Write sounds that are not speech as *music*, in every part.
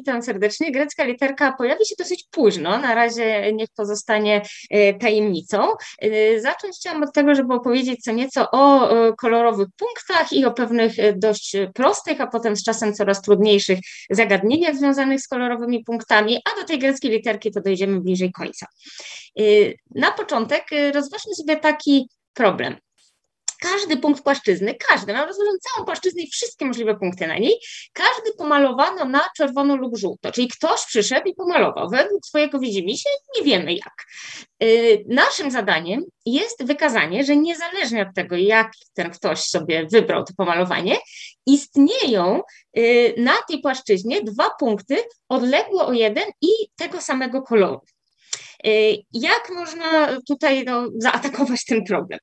witam serdecznie. Grecka literka pojawi się dosyć późno, na razie niech pozostanie e, tajemnicą. E, zacząć chciałam od tego, żeby opowiedzieć co nieco o e, kolorowych punktach i o pewnych dość prostych, a potem z czasem coraz trudniejszych zagadnieniach związanych z kolorowymi punktami, a do tej greckiej literki to dojdziemy bliżej końca. Na początek rozważmy sobie taki problem każdy punkt płaszczyzny, każdy, mam rozłożoną całą płaszczyznę i wszystkie możliwe punkty na niej, każdy pomalowano na czerwono lub żółto, czyli ktoś przyszedł i pomalował według swojego widzimisię, nie wiemy jak. Y, naszym zadaniem jest wykazanie, że niezależnie od tego, jak ten ktoś sobie wybrał to pomalowanie, istnieją y, na tej płaszczyźnie dwa punkty odległe o jeden i tego samego koloru. Y, jak można tutaj no, zaatakować ten problem?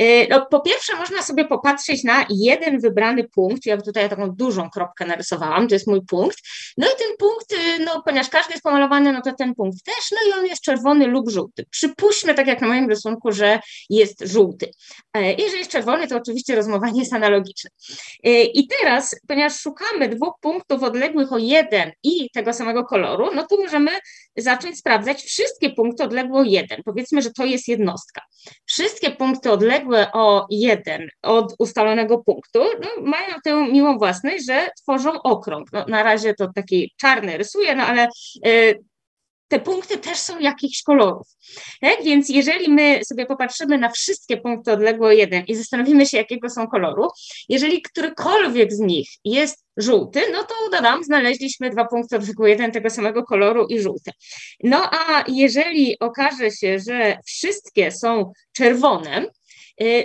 Y, no, po pierwsze, można sobie popatrzeć na jeden wybrany punkt. Ja tutaj taką dużą kropkę narysowałam, to jest mój punkt. No i ten punkt, y, no, ponieważ każdy jest pomalowany, no to ten punkt też, no i on jest czerwony lub żółty. Przypuśćmy, tak jak na moim rysunku, że jest żółty. E, jeżeli jest czerwony, to oczywiście rozmowa nie jest analogiczna. I teraz, ponieważ szukamy dwóch punktów odległych o jeden i tego samego koloru, no to możemy zacząć sprawdzać wszystkie punkty odległe o jeden. Powiedzmy, że to jest jednostka. Wszystkie punkty odległe o jeden od ustalonego punktu no, mają tę miłą własność, że tworzą okrąg. No, na razie to taki czarny rysuję, no ale y, te punkty też są jakichś kolorów. Tak? Więc jeżeli my sobie popatrzymy na wszystkie punkty odległe o jeden i zastanowimy się, jakiego są koloru, jeżeli którykolwiek z nich jest żółty, no to dodam, znaleźliśmy dwa punkty odległe jeden tego samego koloru i żółte. No a jeżeli okaże się, że wszystkie są czerwone,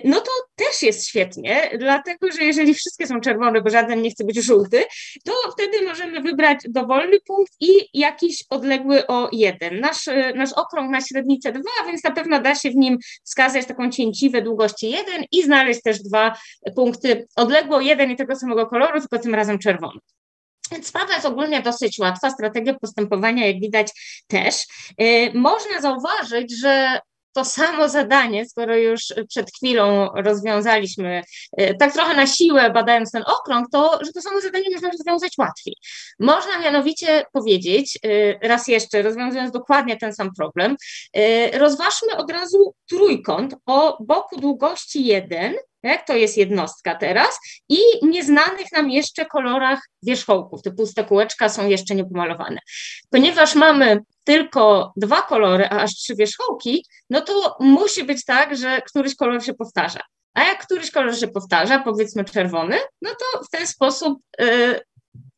no to też jest świetnie, dlatego że jeżeli wszystkie są czerwone, bo żaden nie chce być żółty, to wtedy możemy wybrać dowolny punkt i jakiś odległy o jeden. Nasz, y, nasz okrąg na średnicę 2, więc na pewno da się w nim wskazać taką cięciwę długości 1 i znaleźć też dwa punkty odległe o jeden i tego samego koloru, tylko tym razem czerwony. Więc sprawa jest ogólnie dosyć łatwa, strategia postępowania, jak widać, też. Y, można zauważyć, że to samo zadanie, skoro już przed chwilą rozwiązaliśmy e, tak trochę na siłę, badając ten okrąg, to że to samo zadanie można rozwiązać łatwiej. Można mianowicie powiedzieć, e, raz jeszcze, rozwiązując dokładnie ten sam problem, e, rozważmy od razu trójkąt o boku długości 1 tak? to jest jednostka teraz, i nieznanych nam jeszcze kolorach wierzchołków, te puste kółeczka są jeszcze niepomalowane. Ponieważ mamy tylko dwa kolory, a aż trzy wierzchołki, no to musi być tak, że któryś kolor się powtarza. A jak któryś kolor się powtarza, powiedzmy czerwony, no to w ten sposób y,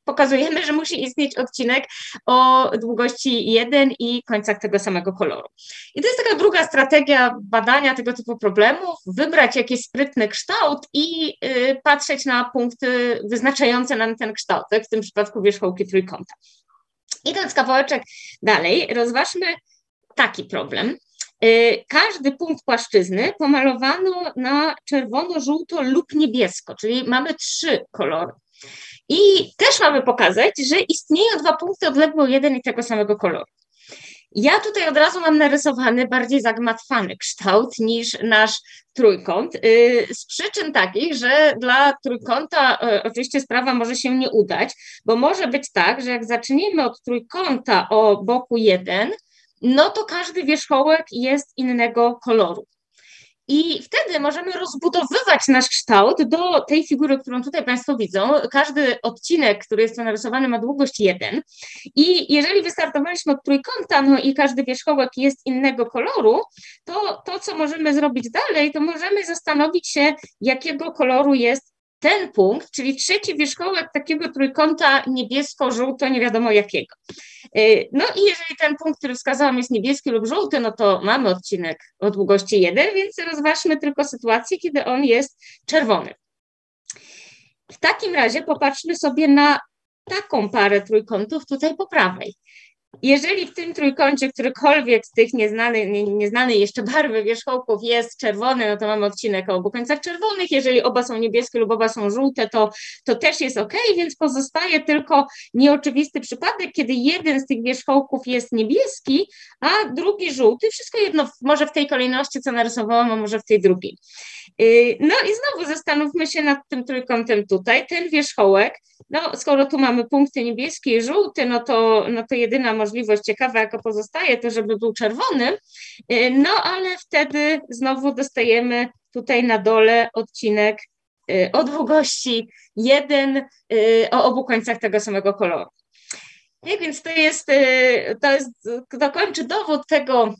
pokazujemy, że musi istnieć odcinek o długości 1 i końcach tego samego koloru. I to jest taka druga strategia badania tego typu problemów, wybrać jakiś sprytny kształt i y, patrzeć na punkty wyznaczające nam ten kształt, w tym przypadku wierzchołki trójkąta. Idąc kawałeczek dalej, rozważmy taki problem. Y, każdy punkt płaszczyzny pomalowano na czerwono, żółto lub niebiesko, czyli mamy trzy kolory. I też mamy pokazać, że istnieją dwa punkty odległe jeden i tego samego koloru. Ja tutaj od razu mam narysowany bardziej zagmatwany kształt niż nasz trójkąt, y, z przyczyn takich, że dla trójkąta y, oczywiście sprawa może się nie udać, bo może być tak, że jak zaczniemy od trójkąta o boku 1, no to każdy wierzchołek jest innego koloru. I wtedy możemy rozbudowywać nasz kształt do tej figury, którą tutaj Państwo widzą. Każdy odcinek, który jest tu narysowany, ma długość 1. I jeżeli wystartowaliśmy od trójkąta, no i każdy wierzchołek jest innego koloru, to to, co możemy zrobić dalej, to możemy zastanowić się, jakiego koloru jest ten punkt, czyli trzeci wierzchołek takiego trójkąta niebiesko-żółto, nie wiadomo jakiego. Y, no i jeżeli ten punkt, który wskazałam jest niebieski lub żółty, no to mamy odcinek o długości 1, więc rozważmy tylko sytuację, kiedy on jest czerwony. W takim razie popatrzmy sobie na taką parę trójkątów tutaj po prawej. Jeżeli w tym trójkącie którykolwiek z tych nieznanych, nie, nieznanej jeszcze barwy wierzchołków jest czerwony, no to mamy odcinek o obu końcach czerwonych. Jeżeli oba są niebieskie lub oba są żółte, to, to też jest ok, więc pozostaje tylko nieoczywisty przypadek, kiedy jeden z tych wierzchołków jest niebieski, a drugi żółty. Wszystko jedno, może w tej kolejności, co narysowałam, a może w tej drugiej. Y, no i znowu zastanówmy się nad tym trójkątem tutaj. Ten wierzchołek, no skoro tu mamy punkty niebieskie i żółty, no to, no to jedyna możliwość ciekawa, jaka pozostaje, to żeby był czerwony, y, no ale wtedy znowu dostajemy tutaj na dole odcinek y, o długości 1 o obu końcach tego samego koloru. Nie, więc to jest, to jest, to kończy dowód tego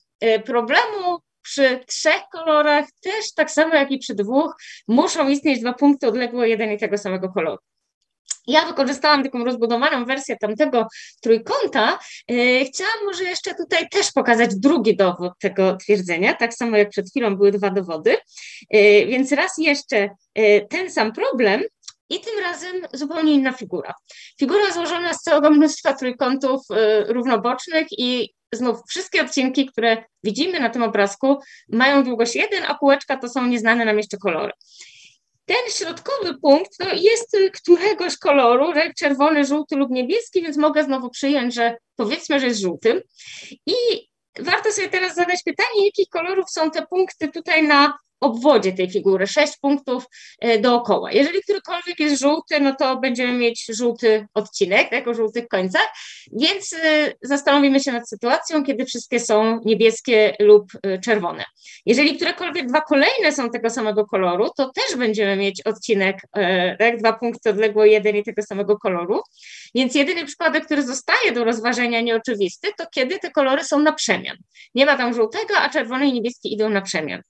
problemu, przy trzech kolorach też tak samo jak i przy dwóch muszą istnieć dwa punkty odległe jeden i tego samego koloru. Ja wykorzystałam taką rozbudowaną wersję tamtego trójkąta. E, chciałam może jeszcze tutaj też pokazać drugi dowód tego twierdzenia, tak samo jak przed chwilą były dwa dowody. E, więc raz jeszcze e, ten sam problem, i tym razem zupełnie inna figura. Figura złożona z całego mnóstwa trójkątów równobocznych i znów wszystkie odcinki, które widzimy na tym obrazku, mają długość 1, a kółeczka to są nieznane nam jeszcze kolory. Ten środkowy punkt to jest któregoś koloru, czerwony, żółty lub niebieski, więc mogę znowu przyjąć, że powiedzmy, że jest żółtym. I warto sobie teraz zadać pytanie, jakich kolorów są te punkty tutaj na obwodzie tej figury, sześć punktów e, dookoła. Jeżeli którykolwiek jest żółty, no to będziemy mieć żółty odcinek, tak, o żółtych końcach, więc e, zastanowimy się nad sytuacją, kiedy wszystkie są niebieskie lub e, czerwone. Jeżeli którekolwiek dwa kolejne są tego samego koloru, to też będziemy mieć odcinek, tak, dwa punkty odległe jeden i tego samego koloru, więc jedyny przypadek, który zostaje do rozważenia nieoczywisty, to kiedy te kolory są na przemian. Nie ma tam żółtego, a czerwony i niebieski idą na przemian.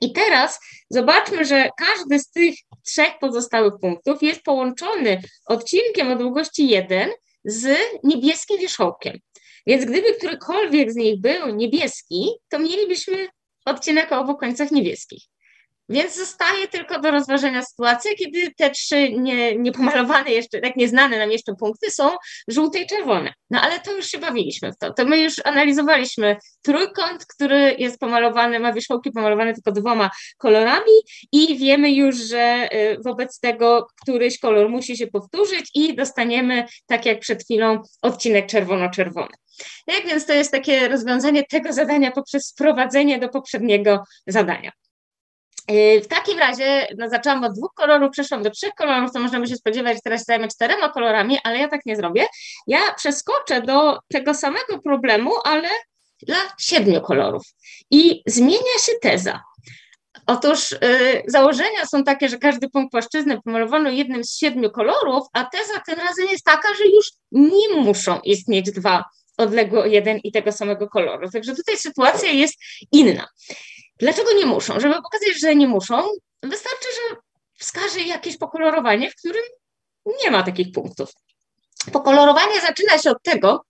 I teraz zobaczmy, że każdy z tych trzech pozostałych punktów jest połączony odcinkiem o długości 1 z niebieskim wierzchołkiem. Więc gdyby którykolwiek z nich był niebieski, to mielibyśmy odcinek o obu końcach niebieskich. Więc zostaje tylko do rozważenia sytuacja, kiedy te trzy nie, niepomalowane jeszcze, tak nieznane nam jeszcze punkty są żółte i czerwone. No ale to już się bawiliśmy w to. To my już analizowaliśmy trójkąt, który jest pomalowany, ma wierzchołki pomalowane tylko dwoma kolorami i wiemy już, że y, wobec tego któryś kolor musi się powtórzyć i dostaniemy, tak jak przed chwilą, odcinek czerwono-czerwony. Tak więc to jest takie rozwiązanie tego zadania poprzez wprowadzenie do poprzedniego zadania. Y, w takim razie no, zaczęłam od dwóch kolorów, przeszłam do trzech kolorów, to można by się spodziewać, że teraz zajmę czterema kolorami, ale ja tak nie zrobię. Ja przeskoczę do tego samego problemu, ale dla siedmiu kolorów. I zmienia się teza. Otóż y, założenia są takie, że każdy punkt płaszczyzny pomalowano jednym z siedmiu kolorów, a teza tym razem jest taka, że już nie muszą istnieć dwa odległe jeden i tego samego koloru. Także tutaj sytuacja jest inna. Dlaczego nie muszą? Żeby pokazać, że nie muszą, wystarczy, że wskaże jakieś pokolorowanie, w którym nie ma takich punktów. Pokolorowanie zaczyna się od tego,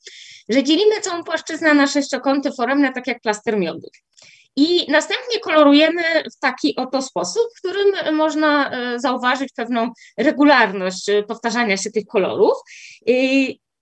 że dzielimy całą płaszczyznę na sześciokąty foremne, tak jak plaster miodu. I następnie kolorujemy w taki oto sposób, w którym można e, zauważyć pewną regularność e, powtarzania się tych kolorów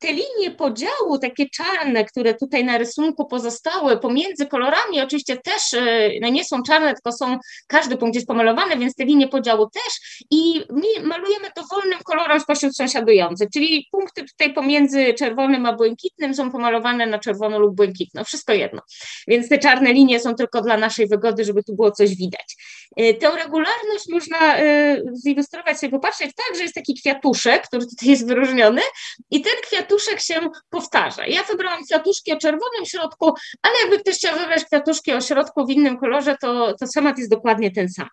te linie podziału, takie czarne, które tutaj na rysunku pozostały pomiędzy kolorami, oczywiście też e, no nie są czarne, tylko są, każdy punkt jest pomalowany, więc te linie podziału też i malujemy dowolnym kolorem spośród sąsiadujących, czyli punkty tutaj pomiędzy czerwonym a błękitnym są pomalowane na czerwono lub błękitno, wszystko jedno. Więc te czarne linie są tylko dla naszej wygody, żeby tu było coś widać. E, tę regularność można e, zilustrować sobie, popatrzeć tak, że jest taki kwiatuszek, który tutaj jest wyróżniony i ten kwiatuszek się powtarza. Ja wybrałam kwiatuszki o czerwonym środku, ale jakby ktoś chciał wybrać kwiatuszki o środku w innym kolorze, to, to schemat jest dokładnie ten sam.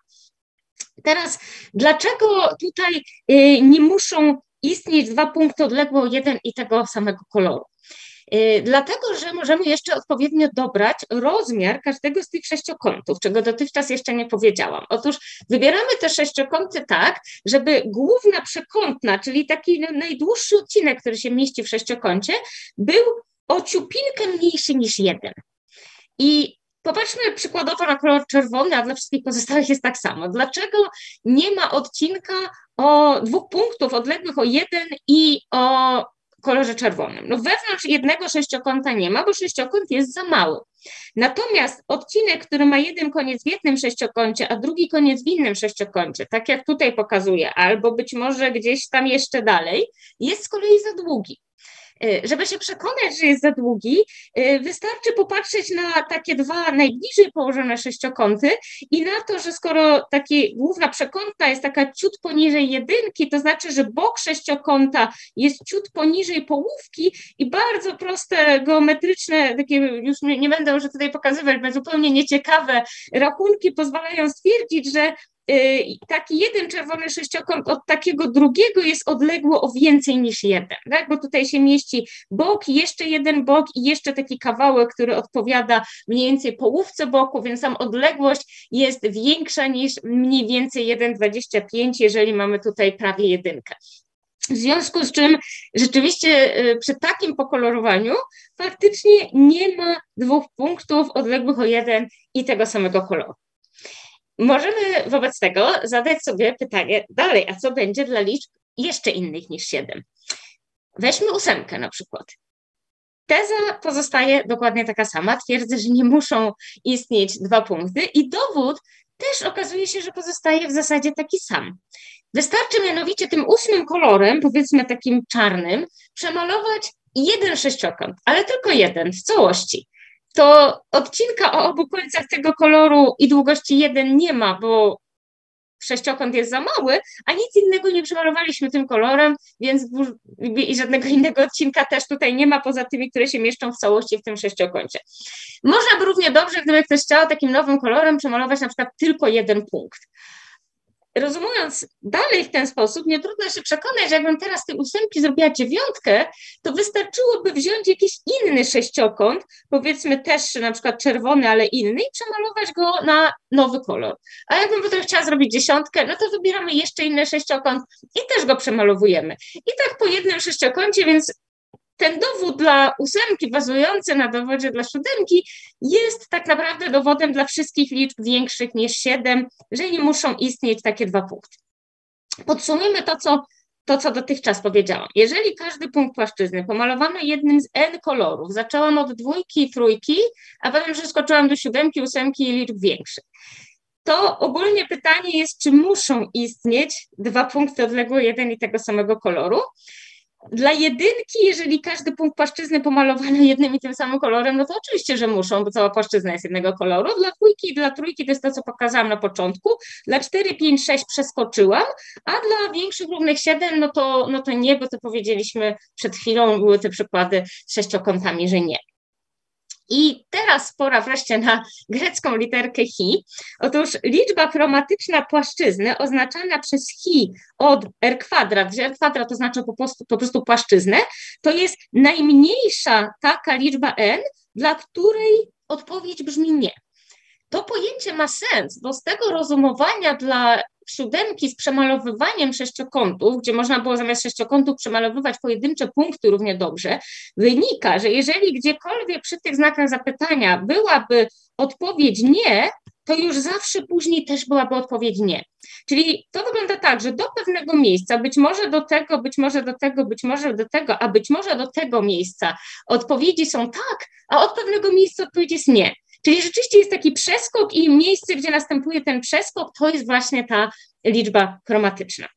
Teraz, dlaczego tutaj e, nie muszą istnieć dwa punkty odległe jeden i tego samego koloru? Y, dlatego, że możemy jeszcze odpowiednio dobrać rozmiar każdego z tych sześciokątów, czego dotychczas jeszcze nie powiedziałam. Otóż wybieramy te sześciokąty tak, żeby główna przekątna, czyli taki najdłuższy odcinek, który się mieści w sześciokącie, był o ciupinkę mniejszy niż jeden. I Popatrzmy przykładowo na kolor czerwony, a dla wszystkich pozostałych jest tak samo. Dlaczego nie ma odcinka o dwóch punktów odległych o jeden i o kolorze czerwonym. No wewnątrz jednego sześciokąta nie ma, bo sześciokąt jest za mały. Natomiast odcinek, który ma jeden koniec w jednym sześciokącie, a drugi koniec w innym sześciokącie, tak jak tutaj pokazuję, albo być może gdzieś tam jeszcze dalej, jest z kolei za długi. Y, żeby się przekonać, że jest za długi, y, wystarczy popatrzeć na takie dwa najbliżej położone sześciokąty i na to, że skoro taki główna przekątna jest taka ciut poniżej jedynki, to znaczy, że bok sześciokąta jest ciut poniżej połówki i bardzo proste geometryczne, takie już nie, będę już tutaj pokazywać, bo zupełnie nieciekawe rachunki pozwalają stwierdzić, że taki jeden czerwony sześciokąt od takiego drugiego jest odległo o więcej niż jeden, tak? bo tutaj się mieści bok, jeszcze jeden bok i jeszcze taki kawałek, który odpowiada mniej więcej połówce boku, więc tam odległość jest większa niż mniej więcej 1,25, jeżeli mamy tutaj prawie jedynkę. W związku z czym rzeczywiście y, przy takim pokolorowaniu faktycznie nie ma dwóch punktów odległych o jeden i tego samego koloru. Możemy wobec tego zadać sobie pytanie dalej, a co będzie dla liczb jeszcze innych niż 7? Weźmy ósemkę na przykład. Teza pozostaje dokładnie taka sama. Twierdzę, że nie muszą istnieć dwa punkty i dowód też okazuje się, że pozostaje w zasadzie taki sam. Wystarczy mianowicie tym ósmym kolorem, powiedzmy takim czarnym, przemalować jeden sześciokąt, ale tylko jeden w całości to odcinka o obu końcach tego koloru i długości 1 nie ma, bo sześciokąt jest za mały, a nic innego nie przemalowaliśmy tym kolorem, więc i żadnego innego odcinka też tutaj nie ma, poza tymi, które się mieszczą w całości w tym sześciokącie. Można by równie dobrze, gdyby ktoś chciał takim nowym kolorem przemalować na przykład tylko jeden punkt rozumując dalej w ten sposób, nie trudno się przekonać, że jakbym teraz tej ósemki zrobiła dziewiątkę, to wystarczyłoby wziąć jakiś inny sześciokąt, powiedzmy też na przykład czerwony, ale inny i przemalować go na nowy kolor. A jakbym potem chciała zrobić dziesiątkę, no to wybieramy jeszcze inny sześciokąt i też go przemalowujemy. I tak po jednym sześciokącie, więc ten dowód dla ósemki bazujący na dowodzie dla siódemki jest tak naprawdę dowodem dla wszystkich liczb większych niż siedem, że nie muszą istnieć takie dwa punkty. Podsumujmy to, co to, co dotychczas powiedziałam. Jeżeli każdy punkt płaszczyzny pomalowano jednym z n kolorów, zaczęłam od dwójki trójki, a potem przeskoczyłam do siódemki, ósemki i liczb większych, to ogólnie pytanie jest, czy muszą istnieć dwa punkty odległe jeden i tego samego koloru. Dla jedynki, jeżeli każdy punkt płaszczyzny pomalowany jednym i tym samym kolorem, no to oczywiście, że muszą, bo cała płaszczyzna jest jednego koloru. Dla dwójki i dla trójki to jest to, co pokazałam na początku. Dla 4, 5, 6 przeskoczyłam, a dla większych równych 7, no to, no to nie, bo to powiedzieliśmy przed chwilą, były te przykłady z sześciokątami, że nie. I teraz pora wreszcie na grecką literkę chi. Otóż liczba chromatyczna płaszczyzny oznaczana przez chi od r kwadrat, gdzie r kwadrat to znaczy po prostu, po prostu płaszczyznę, to jest najmniejsza taka liczba n, dla której odpowiedź brzmi nie. To pojęcie ma sens, bo z tego rozumowania dla siódemki z przemalowywaniem sześciokątów, gdzie można było zamiast sześciokątów przemalowywać pojedyncze punkty równie dobrze, wynika, że jeżeli gdziekolwiek przy tych znakach zapytania byłaby odpowiedź nie, to już zawsze później też byłaby odpowiedź nie. Czyli to wygląda tak, że do pewnego miejsca, być może do tego, być może do tego, być może do tego, a być może do tego miejsca odpowiedzi są tak, a od pewnego miejsca odpowiedź jest nie. Czyli rzeczywiście jest taki przeskok i miejsce, gdzie następuje ten przeskok, to jest właśnie ta liczba chromatyczna.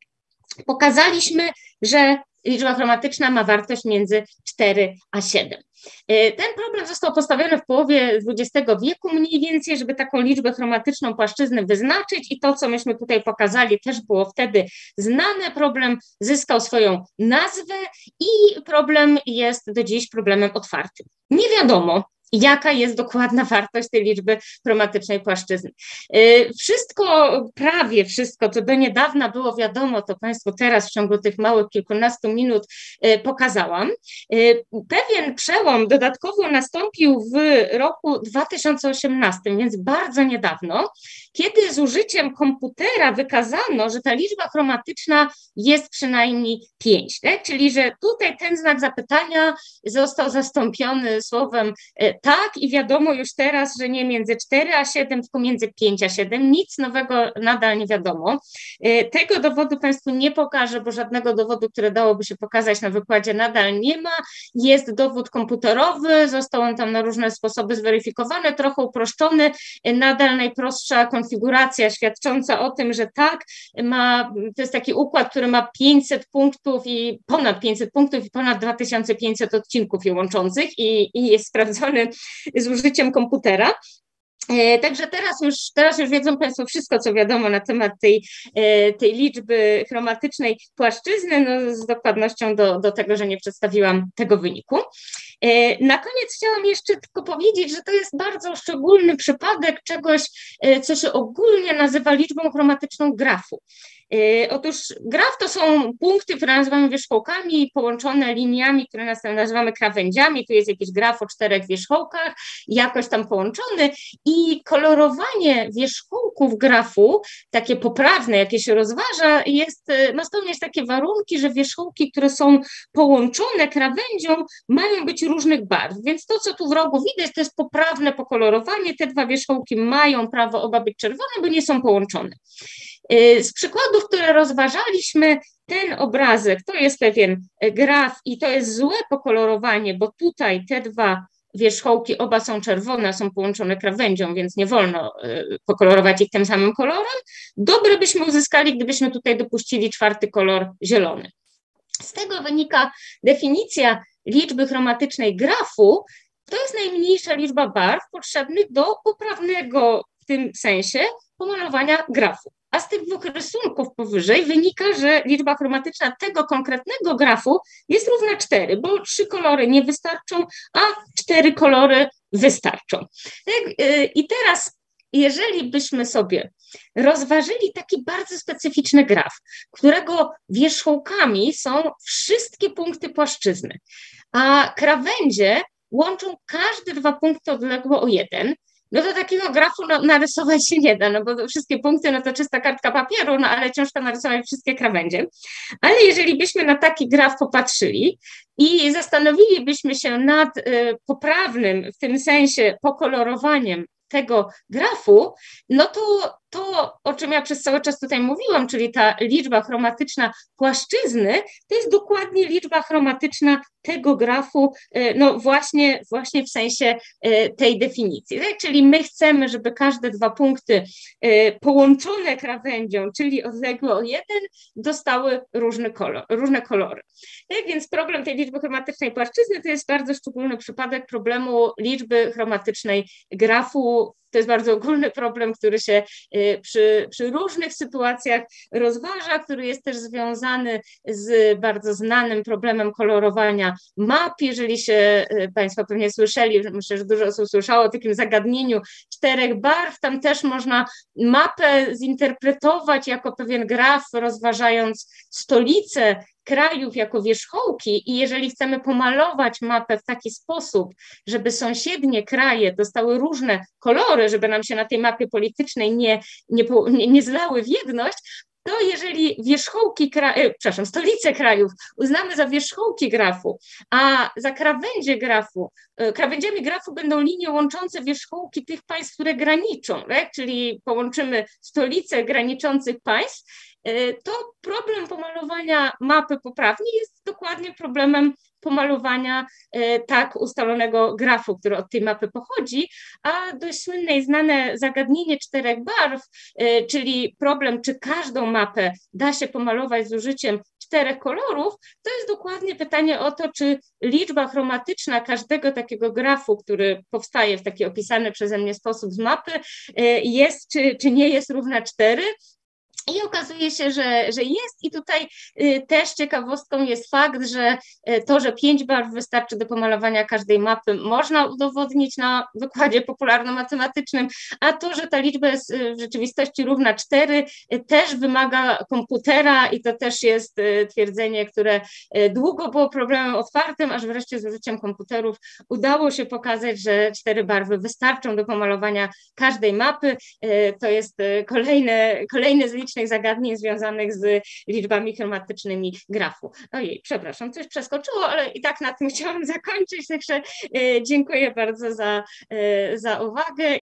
Pokazaliśmy, że liczba chromatyczna ma wartość między 4 a 7. E, ten problem został postawiony w połowie XX wieku mniej więcej, żeby taką liczbę chromatyczną płaszczyzny wyznaczyć i to, co myśmy tutaj pokazali, też było wtedy znane. Problem zyskał swoją nazwę i problem jest do dziś problemem otwartym. Nie wiadomo, jaka jest dokładna wartość tej liczby chromatycznej płaszczyzny. Y, wszystko, prawie wszystko, co do niedawna było wiadomo, to Państwu teraz w ciągu tych małych kilkunastu minut y, pokazałam. Y, pewien przełom dodatkowo nastąpił w roku 2018, więc bardzo niedawno, kiedy z użyciem komputera wykazano, że ta liczba chromatyczna jest przynajmniej 5, tak? czyli że tutaj ten znak zapytania został zastąpiony słowem tak i wiadomo już teraz, że nie między 4 a 7, tylko między 5 a 7. Nic nowego nadal nie wiadomo. Tego dowodu Państwu nie pokażę, bo żadnego dowodu, który dałoby się pokazać na wykładzie nadal nie ma. Jest dowód komputerowy, został on tam na różne sposoby zweryfikowany, trochę uproszczony. Nadal najprostsza konfiguracja świadcząca o tym, że tak, ma, to jest taki układ, który ma 500 punktów i ponad 500 punktów i ponad 2500 odcinków je łączących i, i jest sprawdzony z użyciem komputera. E, także teraz już, teraz już wiedzą Państwo wszystko, co wiadomo na temat tej, e, tej liczby chromatycznej płaszczyzny, no z dokładnością do, do tego, że nie przedstawiłam tego wyniku. E, na koniec chciałam jeszcze tylko powiedzieć, że to jest bardzo szczególny przypadek czegoś, co się ogólnie nazywa liczbą chromatyczną grafu. Y, otóż graf to są punkty, które nazywamy wierzchołkami, połączone liniami, które nazywamy krawędziami. Tu jest jakiś graf o czterech wierzchołkach, jakoś tam połączony i kolorowanie wierzchołków grafu, takie poprawne, jakie się rozważa, jest, ma spełniać takie warunki, że wierzchołki, które są połączone krawędzią, mają być różnych barw. Więc to, co tu w rogu widać, to jest poprawne pokolorowanie. Te dwa wierzchołki mają prawo oba być czerwone, bo nie są połączone. Y, z przykładów, które rozważaliśmy, ten obrazek to jest pewien graf i to jest złe pokolorowanie, bo tutaj te dwa wierzchołki oba są czerwone, są połączone krawędzią, więc nie wolno y, pokolorować ich tym samym kolorem. Dobre byśmy uzyskali, gdybyśmy tutaj dopuścili czwarty kolor zielony. Z tego wynika definicja liczby chromatycznej grafu, to jest najmniejsza liczba barw potrzebnych do poprawnego w tym sensie pomalowania grafu. A z tych dwóch rysunków powyżej wynika, że liczba chromatyczna tego konkretnego grafu jest równa 4, bo trzy kolory nie wystarczą, a cztery kolory wystarczą. Y, I teraz, jeżeli byśmy sobie rozważyli taki bardzo specyficzny graf, którego wierzchołkami są wszystkie punkty płaszczyzny, a krawędzie łączą każde dwa punkty odległe o jeden, no to takiego grafu no, narysować się nie da, no bo wszystkie punkty, no to czysta kartka papieru, no ale ciężko narysować wszystkie krawędzie. Ale jeżeli byśmy na taki graf popatrzyli i zastanowilibyśmy się nad y, poprawnym w tym sensie pokolorowaniem tego grafu, no to to, o czym ja przez cały czas tutaj mówiłam, czyli ta liczba chromatyczna płaszczyzny, to jest dokładnie liczba chromatyczna tego grafu, e, no właśnie, właśnie w sensie e, tej definicji. Tak? Czyli my chcemy, żeby każde dwa punkty e, połączone krawędzią, czyli odległe o jeden, dostały różny kolor, różne kolory. Więc problem tej liczby chromatycznej płaszczyzny to jest bardzo szczególny przypadek problemu liczby chromatycznej grafu to jest bardzo ogólny problem, który się y, przy, przy różnych sytuacjach rozważa, który jest też związany z bardzo znanym problemem kolorowania map. Jeżeli się y, Państwo pewnie słyszeli, myślę, że dużo osób słyszało o takim zagadnieniu czterech barw, tam też można mapę zinterpretować jako pewien graf, rozważając stolicę krajów jako wierzchołki i jeżeli chcemy pomalować mapę w taki sposób, żeby sąsiednie kraje dostały różne kolory, żeby nam się na tej mapie politycznej nie, nie, nie zlały w jedność, to jeżeli wierzchołki, krajów, e, przepraszam, stolice krajów uznamy za wierzchołki grafu, a za krawędzie grafu, e, krawędziami grafu będą linie łączące wierzchołki tych państw, które graniczą, tak? czyli połączymy stolice graniczących państw, to problem pomalowania mapy poprawnie jest dokładnie problemem pomalowania e, tak ustalonego grafu, który od tej mapy pochodzi, a dość słynne i znane zagadnienie czterech barw, e, czyli problem, czy każdą mapę da się pomalować z użyciem czterech kolorów, to jest dokładnie pytanie o to, czy liczba chromatyczna każdego takiego grafu, który powstaje w taki opisany przeze mnie sposób z mapy, e, jest czy, czy nie jest równa cztery, i okazuje się, że, że jest, i tutaj y, też ciekawostką jest fakt, że y, to, że pięć barw wystarczy do pomalowania każdej mapy, można udowodnić na wykładzie popularno-matematycznym, a to, że ta liczba jest y, w rzeczywistości równa cztery, też wymaga komputera, i to też jest twierdzenie, które długo było problemem otwartym, aż wreszcie z użyciem komputerów udało się pokazać, że cztery barwy wystarczą do pomalowania każdej mapy. To jest kolejne, kolejne zliczenie zagadnień związanych z liczbami chromatycznymi grafu. Ojej, przepraszam, coś przeskoczyło, ale i tak na tym *laughs* chciałam zakończyć, także dziękuję bardzo za, za uwagę.